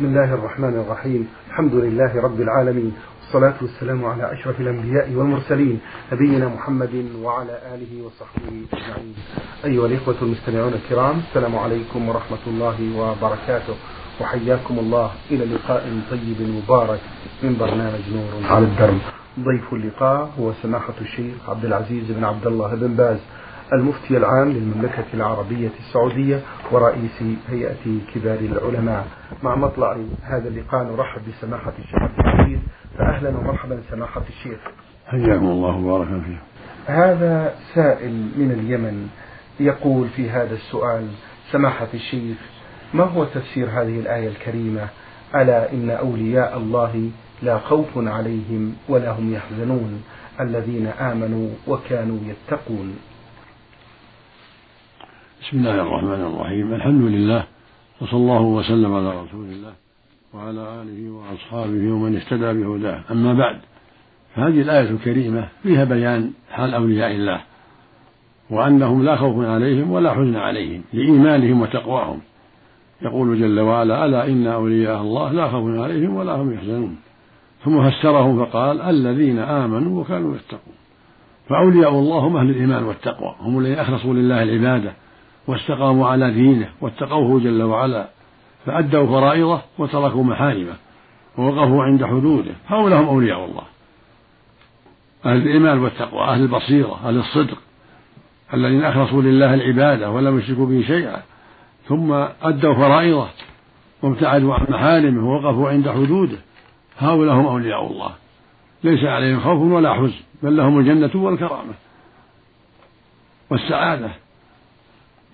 بسم الله الرحمن الرحيم. الحمد لله رب العالمين. والصلاة والسلام على أشرف الأنبياء والمرسلين نبينا محمد وعلى آله وصحبه أجمعين. أيها الإخوة المستمعون الكرام السلام عليكم ورحمة الله وبركاته. وحياكم الله. إلى لقاء طيب مبارك. من برنامج نور على الدرب. ضيف اللقاء هو سماحة الشيخ عبد العزيز بن عبد الله بن باز. المفتي العام للمملكة العربية السعودية ورئيس هيئة كبار العلماء. مع مطلع هذا اللقاء نرحب بسماحة الشيخ عبد العزيز. فأهلا ومرحبا سماحة الشيخ. حياكم الله وبارك فيكم هذا سائل من اليمن يقول في هذا السؤال سماحة الشيخ ما هو تفسير هذه الآية الكريمة؟ ألا إن أولياء الله لا خوف عليهم ولا هم يحزنون الذين آمنوا وكانوا يتقون. بسم الله الرحمن الرحيم. الحمد لله وصلى الله وسلم على رسول الله وعلى آله وأصحابه ومن اهتدى بهداه. أما بعد فهذه الآية الكريمة فيها بيان حال أولياء الله وأنهم لا خوف عليهم ولا حزن عليهم لإيمانهم وتقواهم. يقول جل وعلا ألا إن أولياء الله لا خوف عليهم ولا هم يحزنون. ثم فسرهم فقال الذين آمنوا وكانوا يتقون. فأولياء الله هم أهل الإيمان والتقوى هم الذين أخلصوا لله العبادة واستقاموا على دينه واتقوه جل وعلا فأدوا فرائضه وتركوا محارمه ووقفوا عند حدوده. هؤلاء هم أولياء الله. أهل الإيمان والتقوى أهل البصيرة أهل الصدق الذين أخلصوا لله العبادة ولم يشركوا به شيئا. ثم أدوا فرائضه وابتعدوا عن محارمه ووقفوا عند حدوده. هؤلاء هم أولياء الله. ليس عليهم خوف ولا حزن بل لهم الجنة والكرامة والسعادة.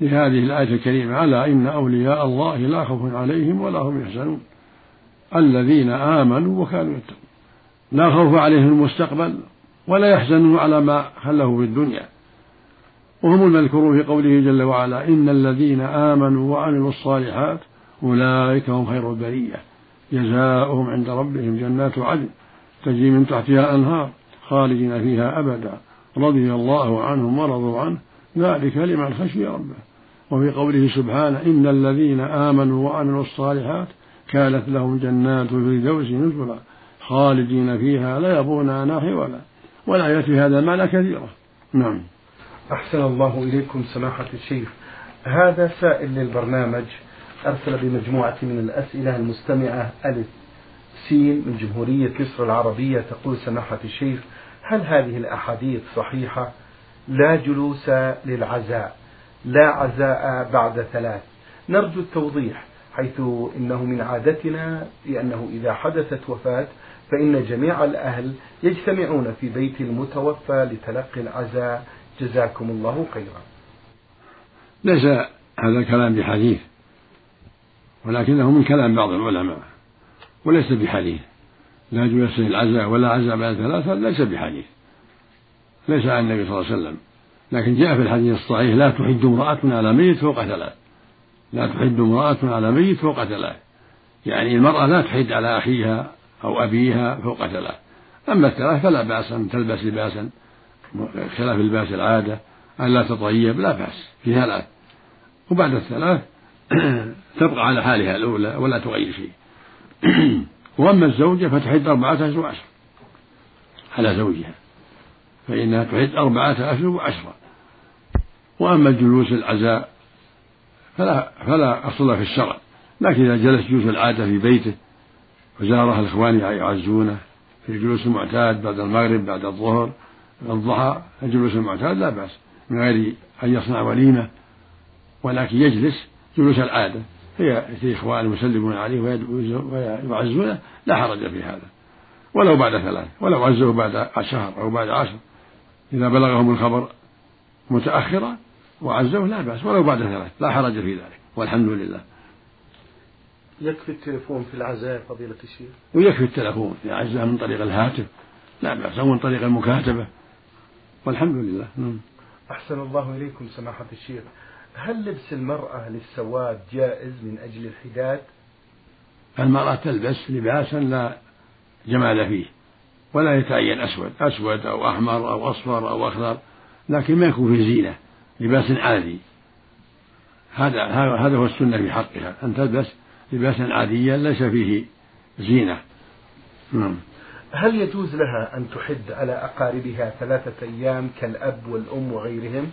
لهذه الآية الكريمة ألا إن أولياء الله لا خوف عليهم ولا هم يحزنون. الذين آمنوا وكانوا يتقون. لا خوف عليهم المستقبل ولا يحزنون على ما خله في الدنيا. وهم المذكورون في قوله جل وعلا إن الذين آمنوا وعملوا الصالحات أولئك هم خير البرية. جزاؤهم عند ربهم جنات عدن تجري من تحتها أنهار خالدين فيها أبدا. رضي الله عنهم ورضوا عنه. ذلك لمن خشي ربه. وفي قوله سبحانه إن الذين آمنوا وعملوا الصالحات كانت لهم جنات الفردوس نزلا خالدين فيها لا يبغون عنها حولا والآيات في هذا المعنى كثيرة نعم. أحسن الله إليكم سماحة الشيخ. هذا سائل للبرنامج أرسل بمجموعة من الأسئلة المستمعة ألف سين من جمهورية مصر العربية تقول سماحة الشيخ هل هذه الأحاديث صحيحة؟ لا جلوس للعزاء لا عزاء بعد ثلاث. نرجو التوضيح حيث إنه من عادتنا لأنه إذا حدثت وفاة فإن جميع الأهل يجتمعون في بيت المتوفى لتلقي العزاء. جزاكم الله خيرا. ليس هذا الكلام بحديث ولكنه من كلام بعض العلماء وليس بحديث. لا جلوس للعزاء ولا عزاء بعد ثلاثة ليس بحديث. ليس عن النبي صلى الله عليه وسلم. لكن جاء في الحديث الصحيح لا تحد امرأة على ميت فوق ثلاث لا تحد امرأة على ميت فوق ثلاث يعني المرأة لا تحد على أخيها أو أبيها فوق ثلاث أما الثلاث فلا بأس أن تلبس لباسا خلاف لباس العادة أن لا تطيب لا بأس. في ثلاث وبعد الثلاث تبقى على حالها الأولى ولا تغير شيء. وأما الزوجة فتحد أربعة أشهر على زوجها. فإنها تعد أربعة أشهر وعشرة. وأما الجلوس العزاء فلا فلا أصل في الشرع. لكن إذا جلس جلوس العادة في بيته وزاره الإخوان يعزونه في الجلوس المعتاد بعد المغرب بعد الظهر الضحى الجلوس المعتاد لا بأس من غير أن يصنع وليمة. ولكن يجلس جلوس العادة. في إخوان يسلمون عليه ويعزونه لا حرج في هذا. ولو بعد ثلاث ولو عزه بعد شهر أو بعد عشر. إذا بلغهم الخبر متأخرا وعزوه لا بأس ولو بعد ثلاث لا حرج في ذلك والحمد لله. يكفي التليفون في العزاء فضيلة الشيخ؟ ويكفي التليفون إذا عزاه من طريق الهاتف لا بأس أو من طريق المكاتبة. والحمد لله نعم. أحسن الله إليكم سماحة الشيخ. هل لبس المرأة للسواد جائز من أجل الحداد؟ المرأة تلبس لباسا لا جمال فيه. ولا يتعين أسود أسود أو أحمر أو أصفر أو أخضر لكن ما يكون في زينة لباس عادي. هذا هذا هو السنة في حقها. أن تلبس لباسا عاديا ليس فيه زينة. نعم. هل يجوز لها أن تحد على أقاربها ثلاثة أيام كالأب والأم وغيرهم؟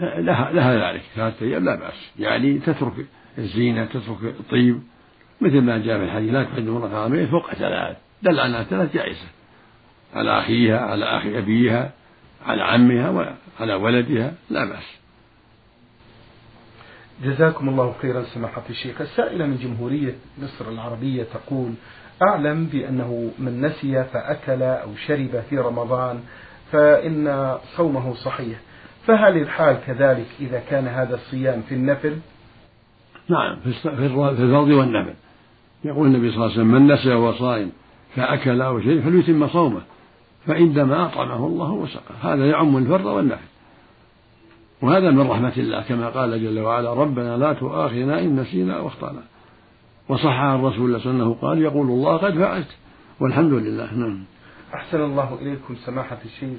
لها لها ذلك. ثلاثة أيام لا بأس. يعني تترك الزينة تترك الطيب مثل ما جاء في الحديث لا تحد عامية فوق ثلاث. دل على ثلاث جائزة على أخيها على أخي أبيها على عمها وعلى ولدها لا بأس. جزاكم الله خيرا سماحة الشيخ. السائلة من جمهورية مصر العربية تقول أعلم بأنه من نسي فأكل أو شرب في رمضان فإن صومه صحيح. فهل الحال كذلك إذا كان هذا الصيام في النفل؟ نعم في الفرض والنفل. يقول النبي صلى الله عليه وسلم من نسي وهو صائم فأكل أو شيء فليتم صومه فإنما أطعمه الله وسقه. هذا يعم الفرض والنفل وهذا من رحمة الله كما قال جل وعلا ربنا لا تؤاخذنا إن نسينا أو أخطأنا. وصح عن رسول الله أنه قال يقول الله قد فعلت. والحمد لله. نعم. أحسن الله إليكم سماحة الشيخ.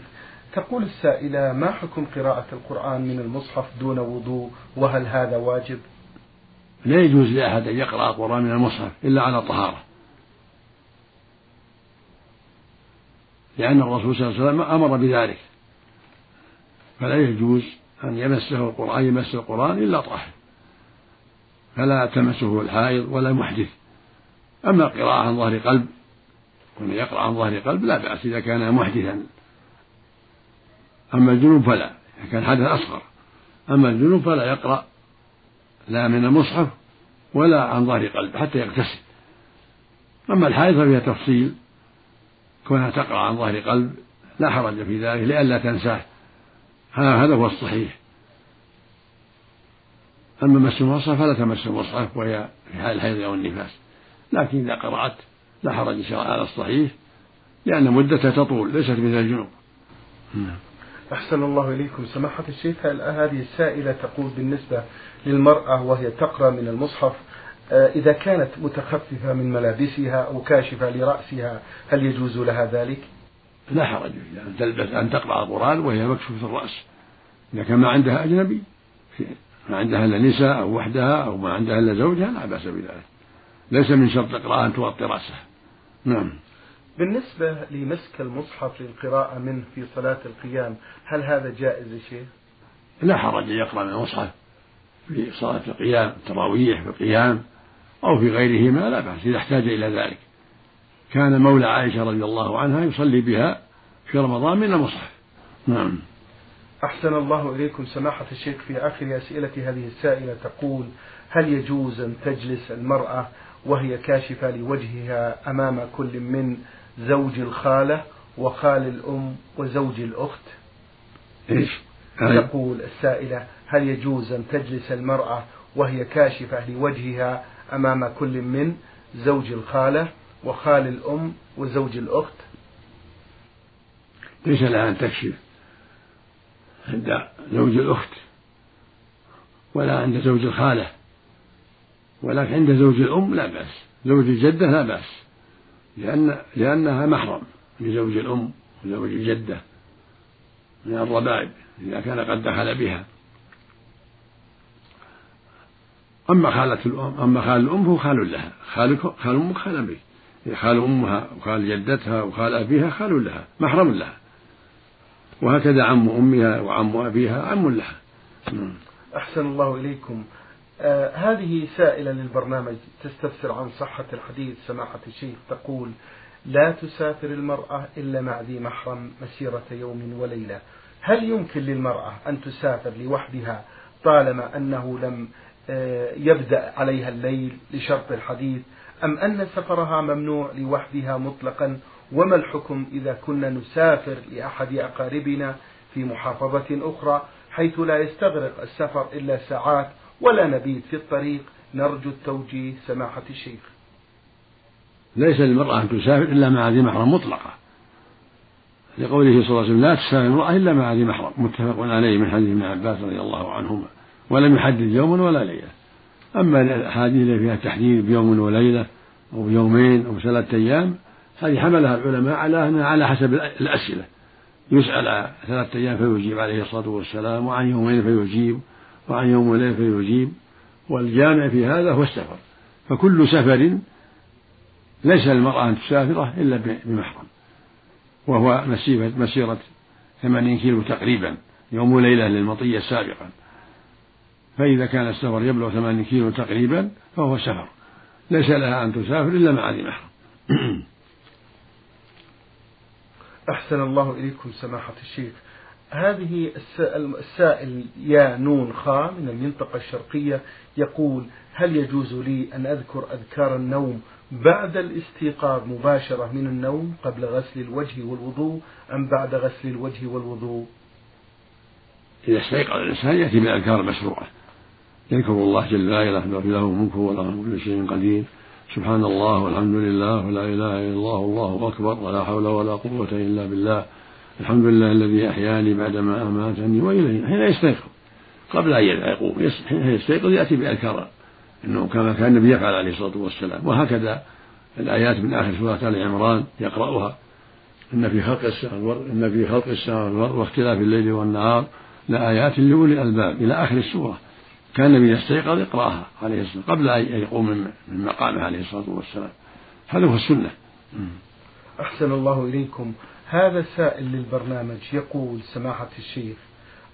تقول السائلة ما حكم قراءة القرآن من المصحف دون وضوء؟ وهل هذا واجب؟ لا يجوز لأحد أن يقرأ القرآن من المصحف إلا على طهارة لأن الرسول صلى الله عليه وسلم أمر بذلك. فلا يجوز أن يمسه القرآن يمس القرآن إلا طاهر. فلا تمسه الحائض ولا المحدث. أما القراءة عن ظهر قلب ومن يقرأ عن ظهر قلب لا بأس إذا كان محدثا. أما الجنوب فلا إذا كان حدث أصغر. أما الجنوب فلا يقرأ لا من المصحف ولا عن ظهر قلب حتى يغتسل. أما الحائض ففيها تفصيل. كونها تقرأ عن ظهر قلب لا حرج في ذلك لئلا تنساه. هذا هو الصحيح. أما مس المصحف فلا تمس المصحف وهي في حال الحيض أو النفاس. لكن إذا قرأت لا حرج الله على الصحيح لأن مدتها تطول ليست مثل الجنوب. نعم. أحسن الله إليكم. سماحة الشيخ هذه السائلة تقول بالنسبة للمرأة وهي تقرأ من المصحف إذا كانت متخففة من ملابسها أو كاشفة لرأسها هل يجوز لها ذلك؟ لا حرج أن تلبس أن تقرأ القرآن وهي مكشوفة الرأس. إذا كان ما عندها أجنبي ما عندها إلا نساء أو وحدها أو ما عندها إلا زوجها لا بأس بذلك. ليس من شرط القراءة أن تغطي رأسها. نعم. بالنسبة لمسك المصحف للقراءة منه في صلاة القيام هل هذا جائز يا شيخ؟ لا حرج أن يقرأ من المصحف في صلاة القيام التراويح في القيام. أو في غيرهما لا بأس إذا احتاج إلى ذلك. كان مولى عائشة رضي الله عنها يصلي بها في رمضان من المصحف. نعم. أحسن الله إليكم سماحة الشيخ في آخر أسئلة هذه السائلة تقول هل يجوز أن تجلس المرأة وهي كاشفة لوجهها أمام كل من زوج الخالة وخال الأم وزوج الأخت؟ إيش؟ تقول السائلة هل يجوز أن تجلس المرأة وهي كاشفة لوجهها أمام كل من زوج الخالة وخال الأم وزوج الأخت. ليس لها أن تكشف عند زوج الأخت ولا عند زوج الخالة ولكن عند زوج الأم لا بأس زوج الجدة لا بأس لأن لأنها محرم لزوج الأم وزوج الجدة من الربائب إذا كان قد دخل بها. أما خالة الأم أما خال الأم فهو خال لها. خال خال أمك خال أبيك. خال أمها وخال جدتها وخال أبيها خال لها محرم لها. وهكذا عم أمها وعم أبيها عم لها. أحسن الله إليكم. آه هذه سائلة للبرنامج تستفسر عن صحة الحديث سماحة الشيخ تقول لا تسافر المرأة إلا مع ذي محرم مسيرة يوم وليلة. هل يمكن للمرأة أن تسافر لوحدها طالما أنه لم يبدأ عليها الليل لشرط الحديث أم أن سفرها ممنوع لوحدها مطلقا؟ وما الحكم إذا كنا نسافر لأحد أقاربنا في محافظة أخرى حيث لا يستغرق السفر إلا ساعات ولا نبيت في الطريق؟ نرجو التوجيه سماحة الشيخ. ليس للمرأة أن تسافر إلا مع ذي محرم مطلقة. لقوله صلى الله عليه وسلم لا تسافر المرأة إلا مع ذي محرم متفق عليه من حديث ابن عباس رضي الله عنهما. ولم يحدد يوما ولا ليلة. أما الأحاديث التي فيها تحديد بيوم وليلة أو بيومين أو ثلاثة أيام هذه حملها العلماء على أنها على حسب الأسئلة. يسأل ثلاثة أيام فيجيب عليه الصلاة والسلام وعن يومين فيجيب وعن يوم وليلة فيجيب. والجامع في هذا هو السفر. فكل سفر ليس للمرأة أن تسافره إلا بمحرم. وهو مسيرة, مسيرة ثمانين كيلو تقريبا يوم وليلة للمطية سابقا. فإذا كان السفر يبلغ ثمانين كيلو تقريبا فهو سفر. ليس لها أن تسافر إلا مع ذي محرم أحسن الله إليكم سماحة الشيخ. هذه السائل يا نون خا من المنطقة الشرقية يقول هل يجوز لي أن أذكر أذكار النوم بعد الاستيقاظ مباشرة من النوم قبل غسل الوجه والوضوء أم بعد غسل الوجه والوضوء؟ إذا استيقظ الإنسان يأتي بالأذكار المشروعة. يذكر الله جل وعلا له ملكه وله كل شيء قدير. سبحان الله والحمد لله ولا إله إلا الله والله أكبر ولا حول ولا قوة إلا بالله. الحمد لله الذي أحياني بعدما أماتني وإليه. حين يستيقظ قبل أن يقوم حين يستيقظ يأتي بأذكار أنه كما كان النبي يفعل عليه الصلاة والسلام. وهكذا الآيات من آخر سورة آل عمران يقرأها. إن في خلق السماء إن في خلق السماء واختلاف الليل والنهار لآيات لأولي الألباب إلى آخر السورة. كان النبي يستيقظ يقرأها عليه الصلاة قبل أن يقوم من مقامه عليه الصلاة والسلام. هذا هو السنة. أحسن الله إليكم. هذا سائل للبرنامج يقول سماحة الشيخ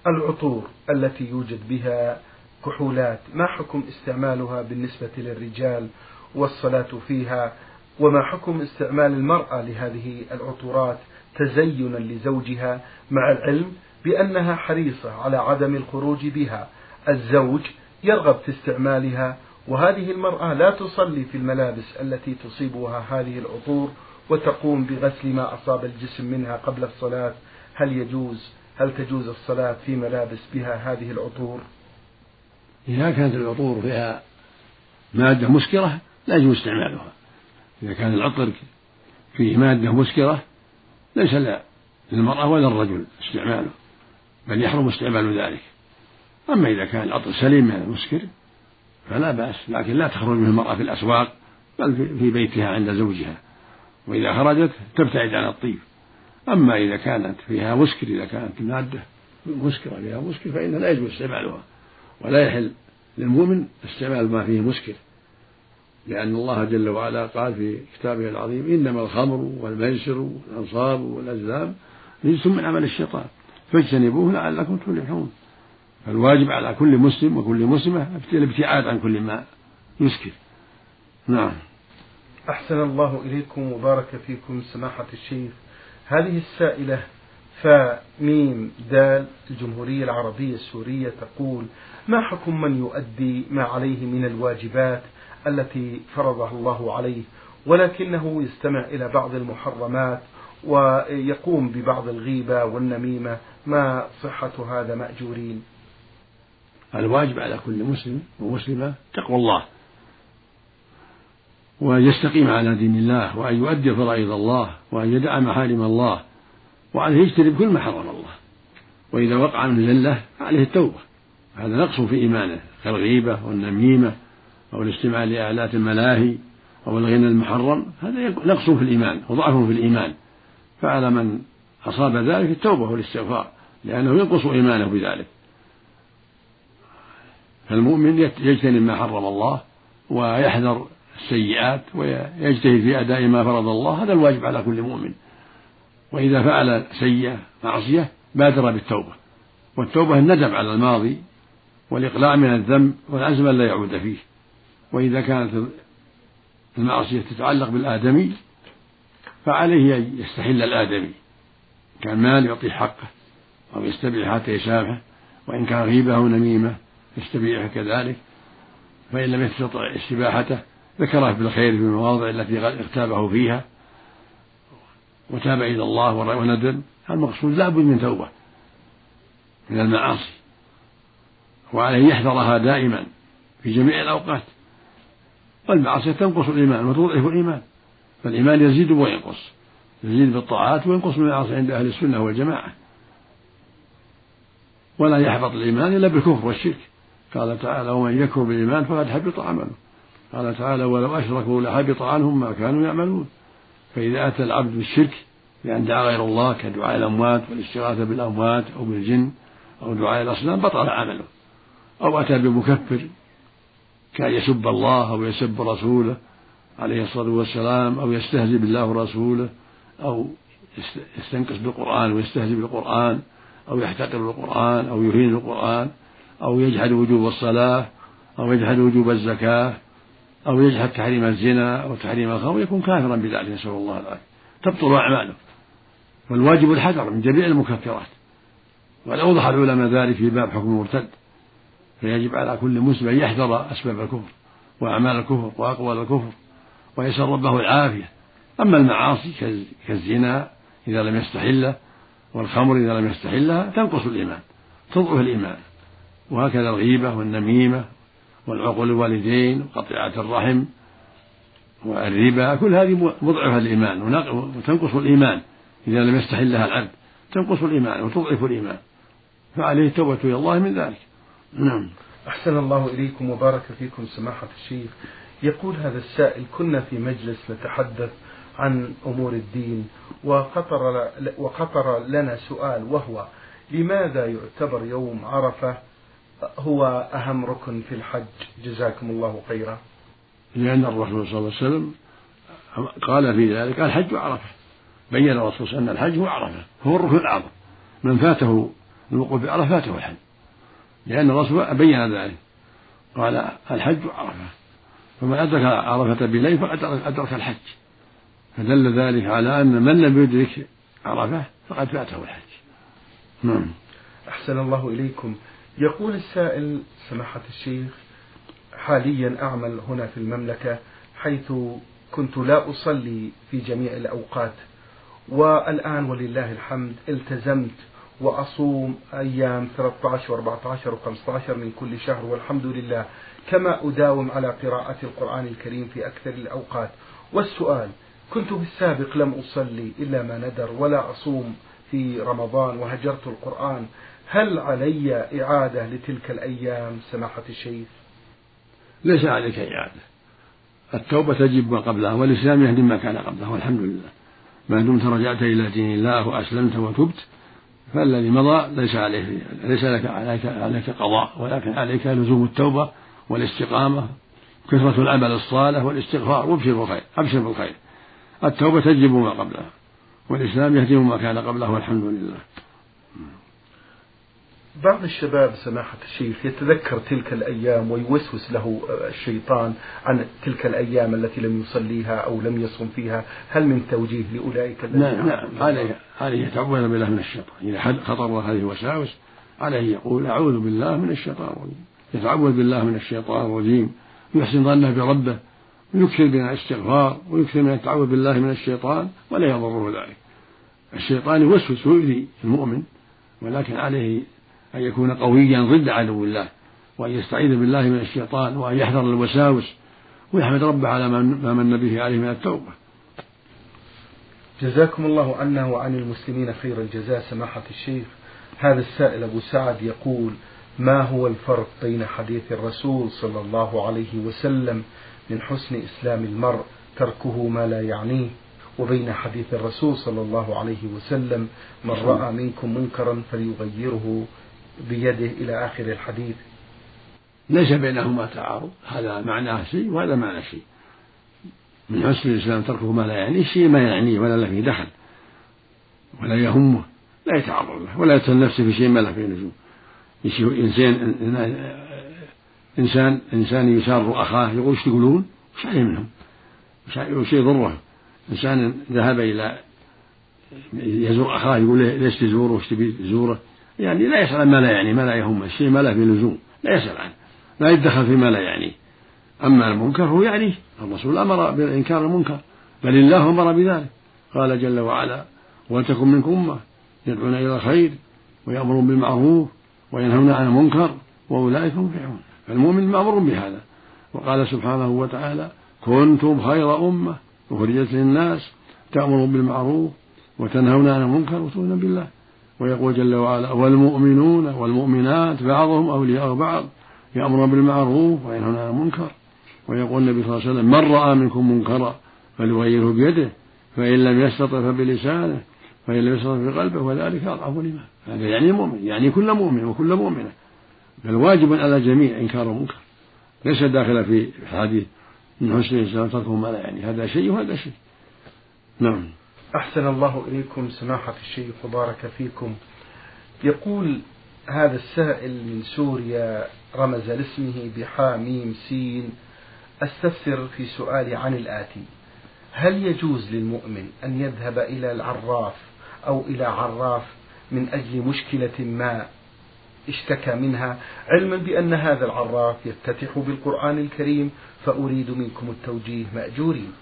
العطور التي يوجد بها كحولات ما حكم استعمالها بالنسبة للرجال والصلاة فيها؟ وما حكم استعمال المرأة لهذه العطورات تزينا لزوجها مع العلم بأنها حريصة على عدم الخروج بها الزوج يرغب في استعمالها وهذه المرأة لا تصلي في الملابس التي تصيبها هذه العطور وتقوم بغسل ما أصاب الجسم منها قبل الصلاة. هل يجوز هل تجوز الصلاة في ملابس بها هذه العطور؟ إذا كانت العطور فيها مادة مسكرة لا يجوز استعمالها. إذا كان العطر فيه مادة مسكرة ليس للمرأة ولا الرجل استعماله بل يحرم استعمال ذلك. أما إذا كان العطر سليم من المسكر فلا بأس لكن لا تخرج من المرأة في الأسواق بل في بيتها عند زوجها. وإذا خرجت تبتعد عن الطيب. أما إذا كانت فيها مسكر إذا كانت مادة مسكرة فيها مسكر فإنها لا يجوز استعمالها. ولا يحل للمؤمن استعمال ما فيه مسكر لأن الله جل وعلا قال في كتابه العظيم إنما الخمر والميسر والأنصاب والأزلام رجس من عمل الشيطان. فاجتنبوه لعلكم تفلحون. فالواجب على كل مسلم وكل مسلمة الابتعاد عن كل ما يسكر نعم. أحسن الله إليكم وبارك فيكم سماحة الشيخ. هذه السائلة فا ميم دال الجمهورية العربية السورية تقول ما حكم من يؤدي ما عليه من الواجبات التي فرضها الله عليه ولكنه يستمع إلى بعض المحرمات ويقوم ببعض الغيبة والنميمة؟ ما صحة هذا مأجورين؟ الواجب على كل مسلم ومسلمة تقوى الله وأن يستقيم على دين الله وأن يؤدي فرائض الله وأن يدع محارم الله وأن يجتنب كل ما حرم الله وإذا وقع من زلة عليه التوبة هذا نقص في إيمانه كالغيبة والنميمة أو الاستماع لآلات الملاهي أو الغنى المحرم هذا نقص في الإيمان وضعف في الإيمان فعلى من أصاب ذلك التوبة والاستغفار لأنه ينقص إيمانه بذلك فالمؤمن يجتنب ما حرم الله ويحذر السيئات ويجتهد في أداء ما فرض الله. هذا الواجب على كل مؤمن. وإذا فعل سيئة معصية بادر بالتوبة. والتوبة الندم على الماضي والإقلاع من الذنب والعزم أن لا يعود فيه. وإذا كانت المعصية تتعلق بالآدمي فعليه أن يستحل الآدمي. كان مال يعطيه حقه أو يستبيح حتى يسامحه وإن كان غيبة أو نميمة يستبيحه كذلك فإن لم يستطع استباحته ذكره بالخير في المواضع التي اغتابه فيها وتاب إلى الله وندم. المقصود لا بد من توبة من المعاصي وعليه يحذرها دائما في جميع الأوقات. والمعاصي تنقص الإيمان وتضعف الإيمان فالإيمان يزيد وينقص يزيد بالطاعات وينقص بالمعاصي عند أهل السنة والجماعة. ولا يحبط الإيمان إلا بالكفر والشرك. قال تعالى ومن يكفر بالإيمان فقد حبط عمله. قال تعالى ولو أشركوا لحبط عنهم ما كانوا يعملون. فإذا أتى العبد بالشرك بأن دعا غير الله كدعاء الأموات والاستغاثة بالأموات أو بالجن أو دعاء الأصنام بطل عمله. أو أتى بمكفر كان يسب الله أو يسب رسوله عليه الصلاة والسلام أو يستهزئ بالله ورسوله أو يستنقص بالقرآن ويستهزئ بالقرآن أو يحتقر بالقرآن أو يهين القرآن أو يجحد وجوب الصلاة أو يجحد وجوب الزكاة أو يجحد تحريم الزنا أو تحريم الخمر يكون كافرا بذلك نسأل الله العافية. تبطل أعماله والواجب الحذر من جميع المكفرات. وقد أوضح العلماء ذلك في باب حكم المرتد فيجب على كل مسلم أن يحذر أسباب الكفر وأعمال الكفر وأقوال الكفر ويسأل ربه العافية. أما المعاصي كالزنا إذا لم يستحله والخمر إذا لم يستحلها تنقص الإيمان تضعف الإيمان. وهكذا الغيبة والنميمة والعقول الوالدين وقطيعة الرحم والربا كل هذه مضعفة الإيمان. وتنقص الإيمان. إذا لم يستحلها العبد تنقص الإيمان وتضعف الإيمان. فعليه التوبة إلى الله من ذلك. نعم. أحسن الله إليكم وبارك فيكم سماحة الشيخ. يقول هذا السائل كنا في مجلس نتحدث عن أمور الدين وخطر, وخطر لنا سؤال وهو لماذا يعتبر يوم عرفة هو أهم ركن في الحج. جزاكم الله خيرا. لأن الرسول صلى الله عليه وسلم قال في ذلك الحج عرفة. بين الرسول صلى الله عليه وسلم أن الحج هو عرفة. هو الركن الأعظم. من فاته الوقوف بعرفة فاته الحج. لأن الرسول بين ذلك. قال الحج عرفة. فمن أدرك عرفة بليل فقد أدرك الحج. فدل ذلك على أن من لم يدرك عرفة فقد فاته الحج. نعم. أحسن الله إليكم. يقول السائل سماحة الشيخ حاليا أعمل هنا في المملكة حيث كنت لا أصلي في جميع الأوقات والآن ولله الحمد التزمت وأصوم أيام 13 و14 و15 من كل شهر والحمد لله كما أداوم على قراءة القرآن الكريم في أكثر الأوقات. والسؤال كنت بالسابق لم أصلي إلا ما ندر ولا أصوم في رمضان وهجرت القرآن. هل علي إعادة لتلك الأيام سماحة الشيخ؟ ليس عليك إعادة. التوبة تجب ما قبلها والإسلام يهدم ما كان قبله والحمد لله. ما دمت رجعت إلى دين الله وأسلمت وتبت فالذي مضى ليس عليه ليس لك عليك عليك قضاء ولكن عليك لزوم التوبة والاستقامة كثرة العمل الصالح والاستغفار. وابشر بالخير أبشر بالخير التوبة تجب ما قبلها والإسلام يهدم ما كان قبله والحمد لله. بعض الشباب سماحة الشيخ يتذكر تلك الأيام ويوسوس له الشيطان عن تلك الأيام التي لم يصليها أو لم يصم فيها. هل من توجيه لأولئك الذين نعم نعم. عليه عليه يتعوذ بالله من الشيطان. إذا خطر هذه الوساوس عليه يقول أعوذ بالله من الشيطان الرجيم. يتعوذ بالله من الشيطان الرجيم. ويحسن ظنه بربه. ويكثر من الاستغفار. ويكثر من التعوذ بالله من الشيطان. ولا يضره ذلك. الشيطان يوسوس ويؤذي المؤمن. ولكن عليه أن يكون قويا ضد عدو الله وأن يستعيذ بالله من الشيطان وأن يحذر الوساوس ويحمد ربه على ما من به عليه من التوبة. جزاكم الله عنا وعن المسلمين خير الجزاء سماحة الشيخ. هذا السائل أبو سعد يقول ما هو الفرق بين حديث الرسول صلى الله عليه وسلم من حسن إسلام المرء تركه ما لا يعنيه وبين حديث الرسول صلى الله عليه وسلم من رأى منكم منكرا فليغيره بيده إلى آخر الحديث ليس بينهما تعارض هذا معناه شيء وهذا معنى شيء من حسن الإسلام تركه ما لا يعنيه شيء ما يعنيه ولا له فيه دخل ولا يهمه لا يتعرض له ولا يتهم نفسه في شيء ما له فيه لزوم إنسان إنسان إنسان يسار أخاه يقول إيش تقولون؟ وش عليه منهم؟ وش يضره؟ إنسان ذهب إلى يزور أخاه يقول ليش تزوره وش تبي تزوره؟ يعني لا يسأل ما لا يعني ما لا يهمه الشيء ما له في لزوم لا يسأل عنه لا يدخل فيما لا يعنيه أما المنكر هو يعنيه الرسول أمر بإنكار المنكر بل الله أمر بذلك. قال جل وعلا ولتكن منكم أمة يدعون إلى الخير ويأمرون بالمعروف وينهون عن المنكر وأولئك هم المفلحون فالمؤمن مأمور بهذا. وقال سبحانه وتعالى كنتم خير أمة أخرجت للناس تأمرون بالمعروف وتنهون عن المنكر وتؤمنون بالله. ويقول جل وعلا والمؤمنون والمؤمنات بعضهم أولياء بعض يأمرون بالمعروف وينهون عن المنكر. ويقول النبي صلى الله عليه وسلم من رأى منكم منكرا فليغيره بيده فإن لم يستطع فبلسانه فإن لم يستطع بقلبه وذلك أضعف الإيمان. هذا يعني مؤمن يعني كل مؤمن وكل مؤمنة. بل واجب على الجميع إنكار المنكر ليس داخلا في الحديث من حسن الإسلام تركه ما لا يعني هذا شيء وهذا شيء. نعم. أحسن الله إليكم سماحة الشيخ وبارك فيكم. يقول هذا السائل من سوريا رمز لاسمه بحاميم سين. أستفسر في سؤالي عن الآتي. هل يجوز للمؤمن أن يذهب إلى العراف أو إلى عراف من أجل مشكلة ما اشتكى منها؟ علما بأن هذا العراف يفتتح بالقرآن الكريم فأريد منكم التوجيه مأجورين.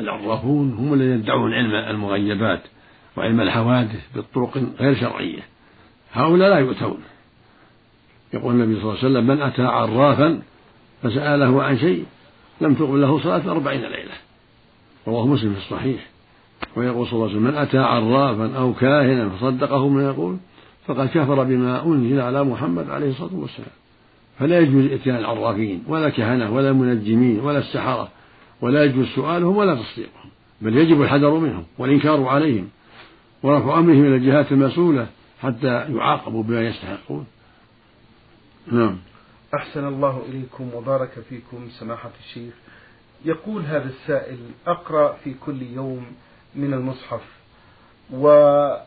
العرافون هم الذين يدعون علم المغيبات وعلم الحوادث بالطرق غير شرعية. هؤلاء لا يؤتون. يقول النبي صلى الله عليه وسلم من أتى عرافا فسأله عن شيء لم تقبل له صلاة أربعين ليلة. رواه مسلم في الصحيح. ويقول صلى الله عليه وسلم من أتى عرافا أو كاهنا فصدقه ما يقول فقد كفر بما أنزل على محمد عليه الصلاة والسلام. فلا يجوز إتيان العرافين ولا كهنة ولا المنجمين ولا السحرة. ولا يجوز سؤالهم ولا تصديقهم بل يجب الحذر منهم والإنكار عليهم ورفع أمرهم إلى الجهات المسؤولة حتى يعاقبوا بما يستحقون. نعم. أحسن الله إليكم وبارك فيكم سماحة الشيخ. يقول هذا السائل أقرأ في كل يوم من المصحف. وهذا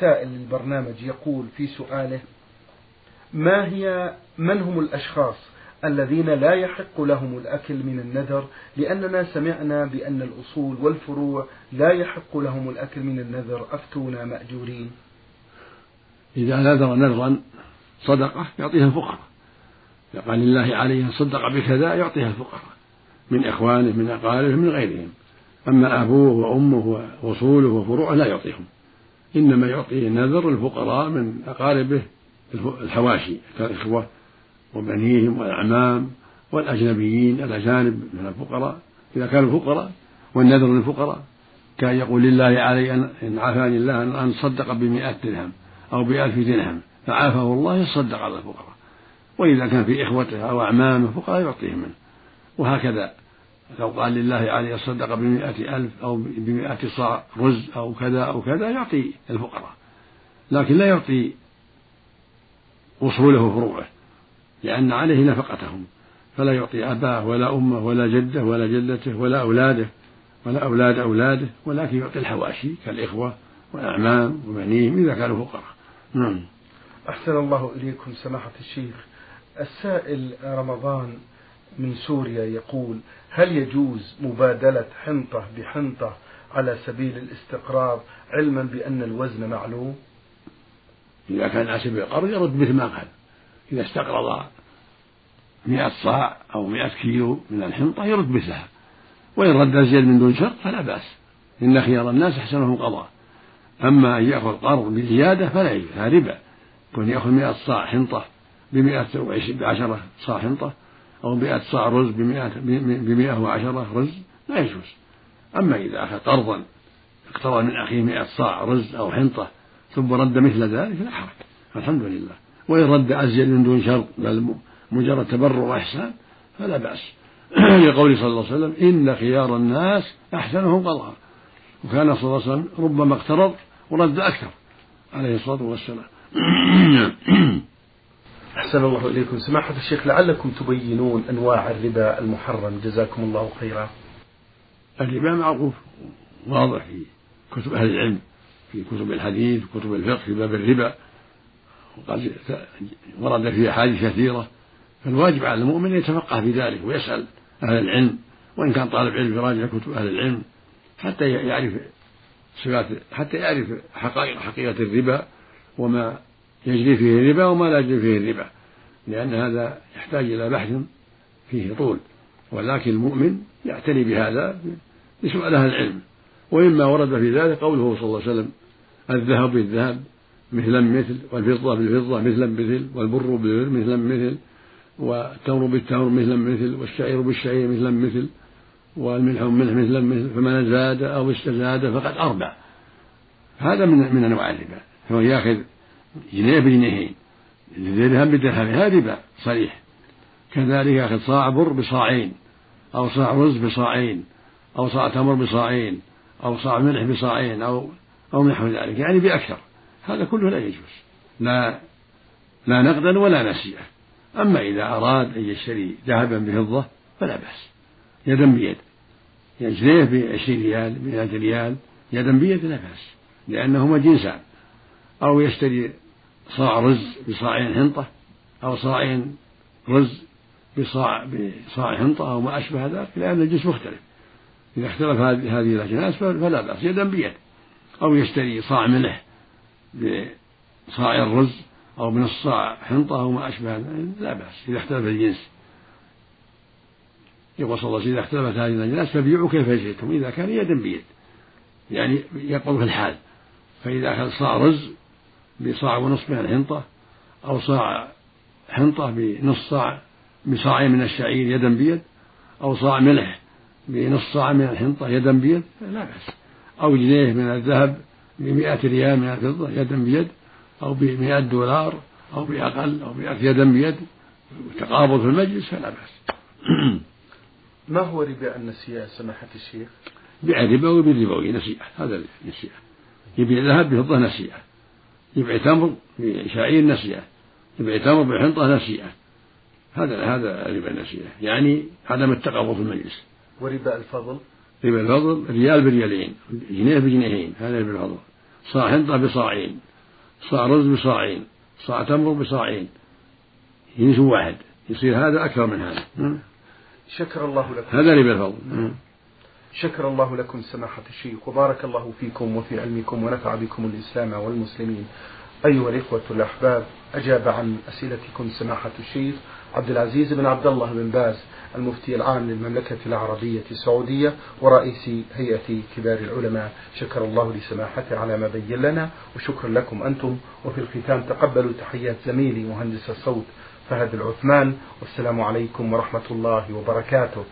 سائل البرنامج يقول في سؤاله ما هي من هم الأشخاص الذين لا يحق لهم الأكل من النذر لأننا سمعنا بأن الأصول والفروع لا يحق لهم الأكل من النذر أفتونا مأجورين. إذا نذر نذرا صدقة يعطيها الفقراء. قال لله عليه صدق بكذا يعطيها الفقراء من إخوانه من أقاربه من غيرهم. أما أبوه وأمه وأصوله وفروعه لا يعطيهم. إنما يعطي النذر الفقراء من أقاربه الحواشي كالإخوة وبنيهم والأعمام والأجنبيين الأجانب من الفقراء إذا كانوا فقراء والنذر للفقراء كان يقول لله علي أن عافاني الله أن صدق بمئة درهم أو بألف درهم فعافه الله يصدق على الفقراء. وإذا كان في إخوته أو أعمامه فقراء يعطيهم منه. وهكذا لو قال لله علي يصدق بمئة ألف أو بمئة صاع رز أو كذا أو كذا يعطي الفقراء. لكن لا يعطي أصوله وفروعه. لأن عليه نفقتهم. فلا يعطي أباه ولا أمه ولا جده ولا جدته ولا أولاده ولا أولاد أولاده ولكن يعطي الحواشي كالإخوة والأعمام وبنيهم إذا كانوا فقراء. نعم. أحسن الله إليكم سماحة الشيخ. السائل رمضان من سوريا يقول هل يجوز مبادلة حنطة بحنطة على سبيل الاستقراض علما بأن الوزن معلوم؟ إذا كان على سبيل القرض يرد مثل ما قال. إذا استقرض مئة صاع أو مئة كيلو من الحنطة يرد مثلها وإن رد أزيد من دون شرط فلا بأس. إن خيار الناس أحسنهم قضاء. أما أن يأخذ قرض بزيادة فلا يجوز هذا ربا. كون يأخذ مئة صاع حنطة بمئة بعشرة صاع حنطة أو مئة صاع رز بمئة, بمئة وعشرة رز لا يجوز. أما إذا أخذ قرضا اقترض من أخيه مئة صاع رز أو حنطة ثم رد مثل ذلك لا حرج. الحمد لله. وإن رد أزيد من دون شرط بل مجرد تبرع وإحسان فلا بأس. لقوله صلى الله عليه وسلم إن خيار الناس أحسنهم قضاء. وكان صلى الله عليه وسلم ربما اقترض ورد أكثر عليه الصلاة والسلام. أحسن الله إليكم. سماحة الشيخ لعلكم تبينون أنواع الربا المحرم. جزاكم الله خيرا. الربا معروف واضح في كتب أهل العلم في كتب الحديث كتب الفقه في باب الربا. وقد ورد فيه أحاديث كثيرة فالواجب على المؤمن أن يتفقه في ذلك ويسأل أهل العلم وإن كان طالب علم يراجع كتب أهل العلم حتى يعرف صفات حتى يعرف حقائق حقيقة الربا وما يجري فيه الربا وما لا يجري فيه الربا لأن هذا يحتاج إلى بحث فيه طول. ولكن المؤمن يعتني بهذا بسؤال أهل العلم. ومما ورد في ذلك قوله صلى الله عليه وسلم الذهب بالذهب مثلا مثل والفضة بالفضة مثلا مثل والبر بالبر مثلا مثل والتمر بالتمر مثلا مثل والشعير بالشعير مثلا مثل والملح بالملح مثلا مثل فمن زاد أو استزاد فقد أربع. هذا من من أنواع الربا. فهو يأخذ جنيه بجنيهين درهم بدرهم هذا ربا صريح. كذلك يأخذ صاع بر بصاعين أو صاع رز بصاعين أو صاع تمر بصاعين أو صاع ملح بصاعين أو أو نحو ذلك يعني بأكثر. هذا كله لا يجوز. لا لا نقدا ولا نسيئة. أما إذا أراد أن يشتري ذهبا بفضة فلا بأس. يدا بيد. يجنيه بعشرين ريال بمئة ريال يدا بيد لا بأس. لأنهما جنسان أو يشتري صاع رز بصاعين حنطة أو صاعين رز بصاع بصاع حنطة أو ما أشبه ذلك لأن الجنس مختلف. إذا اختلف هذه الأجناس فلا بأس. يدا بيد. أو يشتري صاع ملح بصاع الرز أو بنص صاع حنطة أو ما أشبه لا بأس إذا اختلف الجنس. يقول صلى الله عليه وسلم إذا اختلفت هذه الأجناس فبيعوا كيف شئتم إذا كان يدا بيد يعني يقول في الحال. فإذا أخذ صاع رز بصاع ونصف من الحنطة أو صاع حنطة بنص صاع بصاع من الشعير يدا بيد أو صاع ملح بنص صاع من الحنطة يدا بيد لا بأس. أو جنيه من الذهب بمئة ريال من الفضة يدا بيد أو بمئة دولار أو بأقل أو بأكثر يدا بيد. تقابض في المجلس فلا بأس. ما هو ربا النسيئة سماحة الشيخ؟ بيع الربا بالربوي نسيئة. هذا نسيئة. يبيع ذهب بفضة نسيئة. يبيع تمر بشعير نسيئة. يبيع تمر بحنطة نسيئة. هذا هذا ربا النسيئة يعني عدم التقابض في المجلس. وربا الفضل؟ ربا الفضل ريال بريالين جنيه بجنيهين هذا ربا الفضل صاع حنطة بصاعين صاع رز بصاعين صاع تمر بصاعين. جنس واحد يصير هذا أكثر من هذا. شكر الله لكم. هذا ربا الفضل شكر الله لكم سماحة الشيخ وبارك الله فيكم وفي علمكم ونفع بكم الإسلام والمسلمين. أيها الإخوة الأحباب أجاب عن أسئلتكم سماحة الشيخ. عبد العزيز بن عبد الله بن باز المفتي العام للمملكة العربية السعودية ورئيس هيئة كبار العلماء. شكر الله لسماحته على ما بين لنا وشكرا لكم أنتم. وفي الختام تقبلوا تحيات زميلي مهندس الصوت فهد العثمان. والسلام عليكم ورحمة الله وبركاته.